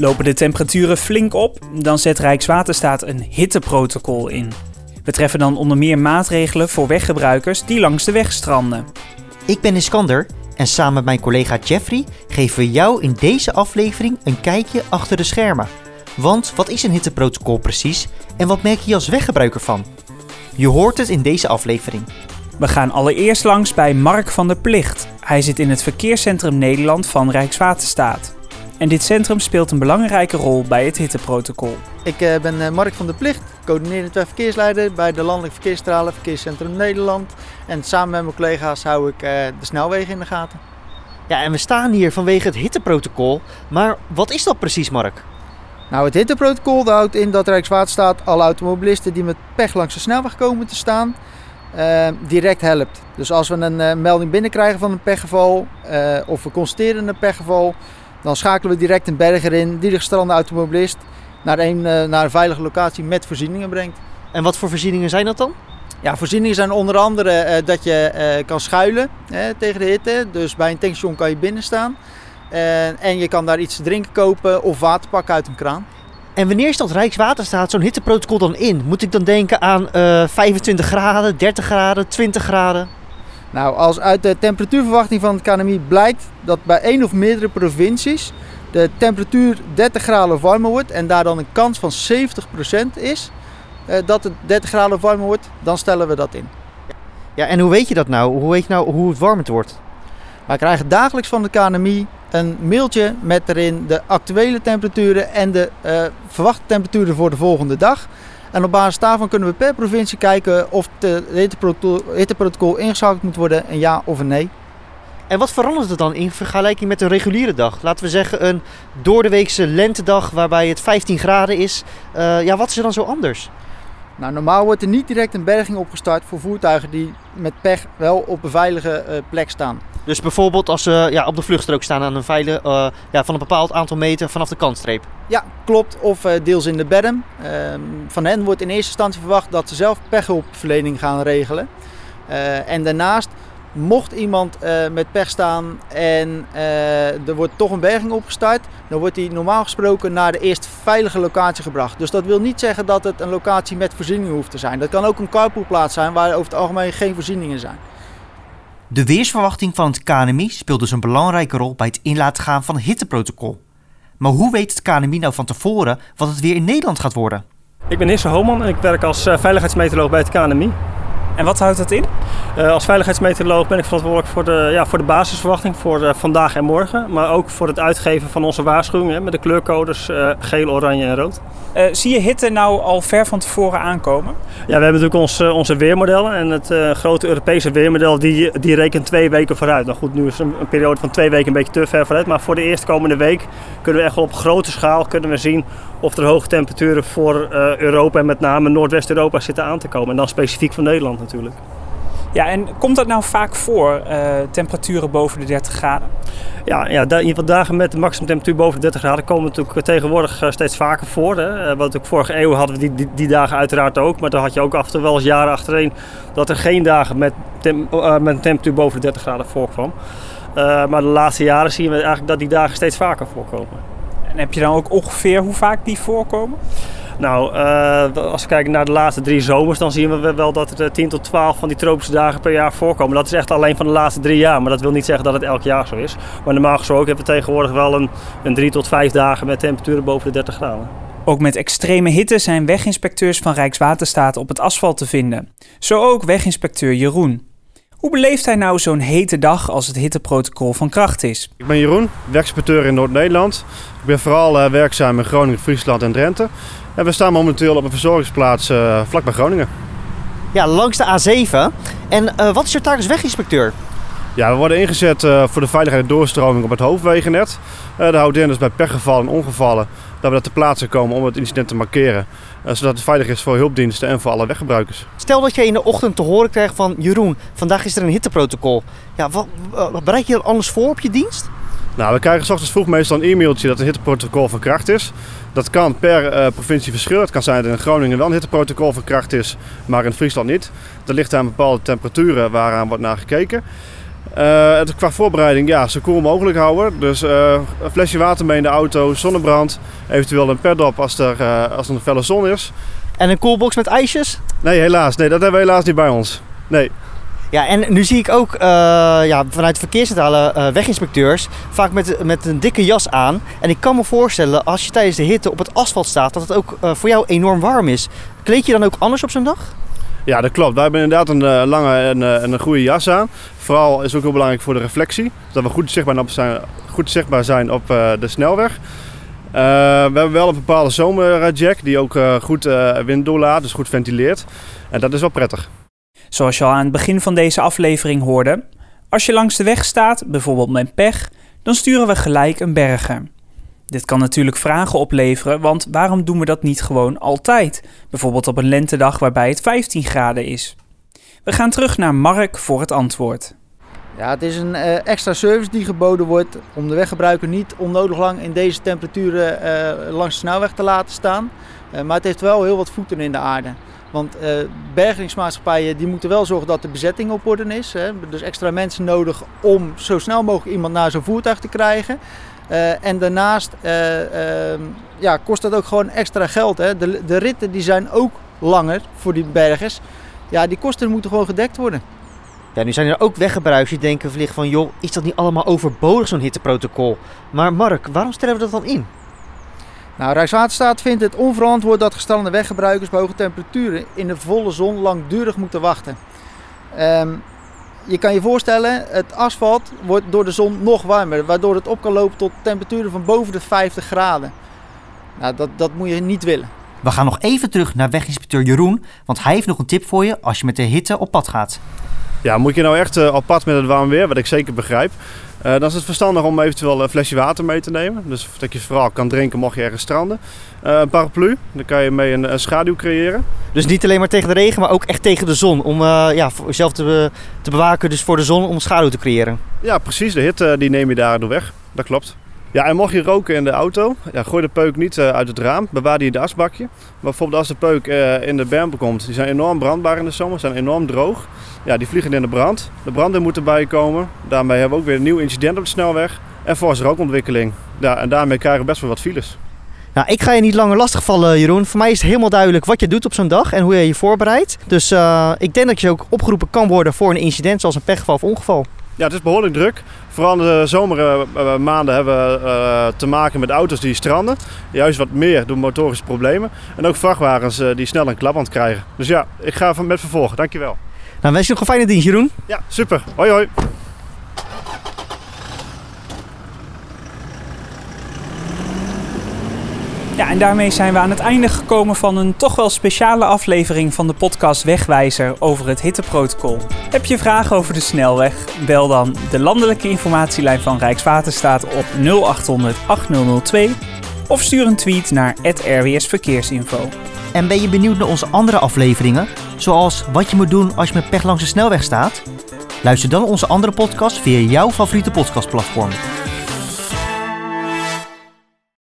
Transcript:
Lopen de temperaturen flink op, dan zet Rijkswaterstaat een hitteprotocol in. We treffen dan onder meer maatregelen voor weggebruikers die langs de weg stranden. Ik ben Iskander en samen met mijn collega Jeffrey geven we jou in deze aflevering een kijkje achter de schermen. Want wat is een hitteprotocol precies en wat merk je als weggebruiker van? Je hoort het in deze aflevering. We gaan allereerst langs bij Mark van der Plicht. Hij zit in het Verkeerscentrum Nederland van Rijkswaterstaat. En dit centrum speelt een belangrijke rol bij het hitteprotocol. Ik eh, ben eh, Mark van der Plicht, coördinerend verkeersleider bij de Landelijk Verkeerscentrale Verkeerscentrum Nederland. En samen met mijn collega's hou ik eh, de snelwegen in de gaten. Ja, en we staan hier vanwege het hitteprotocol. Maar wat is dat precies, Mark? Nou, het hitteprotocol houdt in dat Rijkswaterstaat alle automobilisten die met pech langs de snelweg komen te staan, uh, direct helpt. Dus als we een uh, melding binnenkrijgen van een pechgeval uh, of we constateren een pechgeval, dan schakelen we direct een berger in die de gestrande automobilist naar een, naar een veilige locatie met voorzieningen brengt. En wat voor voorzieningen zijn dat dan? Ja, voorzieningen zijn onder andere dat je kan schuilen tegen de hitte. Dus bij een tankstation kan je binnen staan. en je kan daar iets te drinken kopen of water pakken uit een kraan. En wanneer stelt Rijkswaterstaat zo'n hitteprotocol dan in? Moet ik dan denken aan uh, 25 graden, 30 graden, 20 graden? Nou, als uit de temperatuurverwachting van het KNMI blijkt dat bij één of meerdere provincies de temperatuur 30 graden warmer wordt en daar dan een kans van 70% is uh, dat het 30 graden warmer wordt, dan stellen we dat in. Ja, en hoe weet je dat nou? Hoe weet je nou hoe het warmer wordt? Wij krijgen dagelijks van de KNMI een mailtje met erin de actuele temperaturen en de uh, verwachte temperaturen voor de volgende dag. En op basis daarvan kunnen we per provincie kijken of het hitteprotocol, hitteprotocol ingeschakeld moet worden, een ja of een nee. En wat verandert het dan in vergelijking met een reguliere dag? Laten we zeggen een doordeweekse lentedag waarbij het 15 graden is. Uh, ja, wat is er dan zo anders? Nou, normaal wordt er niet direct een berging opgestart voor voertuigen die met pech wel op een veilige uh, plek staan. Dus bijvoorbeeld als ze ja, op de vluchtstrook staan aan een veilige, uh, ja, van een bepaald aantal meter vanaf de kantstreep. Ja, klopt. Of uh, deels in de berm. Uh, van hen wordt in eerste instantie verwacht dat ze zelf pechhulpverlening gaan regelen. en daarnaast, mocht iemand met pech staan en er wordt toch een berging opgestart, dan wordt die normaal gesproken naar de eerst veilige locatie gebracht. Dus dat wil niet zeggen dat het een locatie met voorzieningen hoeft te zijn. Dat kan ook een carpoolplaats zijn waar over het algemeen geen voorzieningen zijn. De weersverwachting van het KNMI speelt dus een belangrijke rol bij het in laten gaan van het hitteprotocol. Maar hoe weet het KNMI nou van tevoren wat het weer in Nederland gaat worden? Ik ben Isse Homan en ik werk als veiligheidsmeteoroloog bij het KNMI. En wat houdt dat in? Uh, als veiligheidsmeteoroloog ben ik verantwoordelijk voor de, ja, voor de basisverwachting voor uh, vandaag en morgen. Maar ook voor het uitgeven van onze waarschuwingen met de kleurcodes uh, geel, oranje en rood. zie je hitte nou al ver van tevoren aankomen? Ja, we hebben natuurlijk ons, onze weermodellen. En het grote Europese weermodel die, die rekent twee weken vooruit. Nou goed, nu is een, een, periode van twee weken een beetje te ver vooruit. Maar voor de eerstkomende week kunnen we echt op grote schaal kunnen we zien of er hoge temperaturen voor Europa en met name Noordwest-Europa zitten aan te komen. En dan specifiek voor Nederland natuurlijk. Ja, en komt dat nou vaak voor, uh, temperaturen boven de 30 graden? Ja, ja in ieder geval dagen met de maximum temperatuur boven de 30 graden komen natuurlijk tegenwoordig steeds vaker voor. Hè. Wat ook vorige eeuw hadden we die, die, die, dagen uiteraard ook. Maar dan had je ook af en toe wel eens jaren achtereen dat er geen dagen met, tem, uh, met een temperatuur boven de 30 graden voorkwam. Uh, maar de laatste jaren zien we eigenlijk dat die dagen steeds vaker voorkomen. En heb je dan ook ongeveer hoe vaak die voorkomen? Nou, uh, als we kijken naar de laatste drie zomers, dan zien we wel dat er 10 tot 12 van die tropische dagen per jaar voorkomen. Dat is echt alleen van de laatste drie jaar, maar dat wil niet zeggen dat het elk jaar zo is. Maar normaal gesproken hebben we tegenwoordig wel een, een drie tot vijf dagen met temperaturen boven de 30 graden. Ook met extreme hitte zijn weginspecteurs van Rijkswaterstaat op het asfalt te vinden. Zo ook weginspecteur Jeroen. Hoe beleeft hij nou zo'n hete dag als het hitteprotocol van kracht is? Ik ben Jeroen, weginspecteur in Noord-Nederland. Ik ben vooral uh, werkzaam in Groningen, Friesland en Drenthe. En we staan momenteel op een verzorgingsplaats uh, vlak bij Groningen. Ja, langs de A7. En uh, wat is je taak als weginspecteur? Ja, we worden ingezet voor de veiligheid en doorstroming op het hoofdwegennet. Dat houdt in dus bij pechgevallen en ongevallen dat we dat ter plaatse komen om het incident te markeren. Zodat het veilig is voor hulpdiensten en voor alle weggebruikers. Stel dat je in de ochtend te horen krijgt van Jeroen, vandaag is er een hitteprotocol. Ja, wat, bereid je dan alles voor op je dienst? Nou, we krijgen s ochtends vroeg meestal een e-mailtje dat een hitteprotocol van kracht is. Dat kan per uh, provincie verschillen. Het kan zijn dat in Groningen wel een hitteprotocol van kracht is, maar in Friesland niet. Dat ligt aan bepaalde temperaturen waaraan wordt naar gekeken. Uh, het, qua voorbereiding, ja, zo cool mogelijk houden. Dus uh, een flesje water mee in de auto, zonnebrand, eventueel een pad op als er, als er een felle zon is. En een coolbox met ijsjes? Nee, helaas. Nee, dat hebben we helaas niet bij ons. Nee. Ja, en nu zie ik ook ja, vanuit verkeerscentrale weginspecteurs vaak met, met een dikke jas aan. En ik kan me voorstellen, als je tijdens de hitte op het asfalt staat, dat het ook voor jou enorm warm is. Kleed je dan ook anders op zo'n dag? Ja, dat klopt. Wij hebben inderdaad een uh, lange en, uh, en, een goede jas aan. Vooral is ook heel belangrijk voor de reflectie. Dat we goed zichtbaar zijn, goed zichtbaar zijn op uh, de snelweg. we hebben wel een bepaalde zomerjack die ook goed wind doorlaat, dus goed ventileert. En dat is wel prettig. Zoals je al aan het begin van deze aflevering hoorde, als je langs de weg staat, bijvoorbeeld met pech, dan sturen we gelijk een berger. Dit kan natuurlijk vragen opleveren, want waarom doen we dat niet gewoon altijd? Bijvoorbeeld op een lentedag waarbij het 15 graden is. We gaan terug naar Mark voor het antwoord. Ja, het is een uh, extra service die geboden wordt om de weggebruiker niet onnodig lang in deze temperaturen uh, langs de snelweg te laten staan. Uh, maar het heeft wel heel wat voeten in de aarde. Want bergingsmaatschappijen die moeten wel zorgen dat de bezetting op orde is. Hè. Dus extra mensen nodig om zo snel mogelijk iemand naar zo'n voertuig te krijgen. Uh, en daarnaast uh, uh, ja, kost dat ook gewoon extra geld. Hè? De, de ritten die zijn ook langer voor die bergers. Ja, die kosten moeten gewoon gedekt worden. Ja, nu zijn er ook weggebruikers die denken wellicht van... joh, is dat niet allemaal overbodig zo'n hitteprotocol? Maar Mark, waarom stellen we dat dan in? Nou, Rijkswaterstaat vindt het onverantwoord dat gestrande weggebruikers bij hoge temperaturen in de volle zon langdurig moeten wachten. Um, je kan je voorstellen, het asfalt wordt door de zon nog warmer, waardoor het op kan lopen tot temperaturen van boven de 50 graden. Nou, dat, dat moet je niet willen. We gaan nog even terug naar weginspecteur Jeroen, want hij heeft nog een tip voor je als je met de hitte op pad gaat. Ja, moet je nou echt op pad met het warm weer, wat ik zeker begrijp. Uh, dan is het verstandig om eventueel een flesje water mee te nemen. Dus dat je vooral kan drinken mocht je ergens stranden. Uh, een paraplu, dan kan je mee een, een, schaduw creëren. Dus niet alleen maar tegen de regen, maar ook echt tegen de zon. Om uh, ja, jezelf te, te bewaken, dus voor de zon, om schaduw te creëren. Ja, precies. De hitte die neem je daardoor weg. Dat klopt. Ja, en mocht je roken in de auto, ja, gooi de peuk niet uh, uit het raam. Bewaar die in het asbakje. Maar bijvoorbeeld als de peuk uh, in de berm komt, die zijn enorm brandbaar in de zomer, zijn enorm droog. Ja, die vliegen in de brand. De branden moeten bijkomen. Daarmee hebben we ook weer een nieuw incident op de snelweg. En forse rookontwikkeling. Ja, en daarmee krijgen we best wel wat files. Nou, ik ga je niet langer lastigvallen, Jeroen. Voor mij is het helemaal duidelijk wat je doet op zo'n dag en hoe je je voorbereidt. Dus uh, ik denk dat je ook opgeroepen kan worden voor een incident zoals een pechgeval of ongeval. Ja, het is behoorlijk druk. Vooral in de zomermaanden hebben we uh, te maken met auto's die stranden. Juist wat meer door motorische problemen. En ook vrachtwagens uh, die snel een klapband krijgen. Dus ja, ik ga met vervolgen. Dankjewel. Nou, wens je nog een fijne dienst, Jeroen. Ja, super. Hoi hoi. Ja, en daarmee zijn we aan het einde gekomen van een toch wel speciale aflevering van de podcast Wegwijzer over het hitteprotocol. Heb je vragen over de snelweg? Bel dan de landelijke informatielijn van Rijkswaterstaat op 0800 8002 of stuur een tweet naar RWS Verkeersinfo. En ben je benieuwd naar onze andere afleveringen, zoals wat je moet doen als je met pech langs de snelweg staat? Luister dan onze andere podcast via jouw favoriete podcastplatform.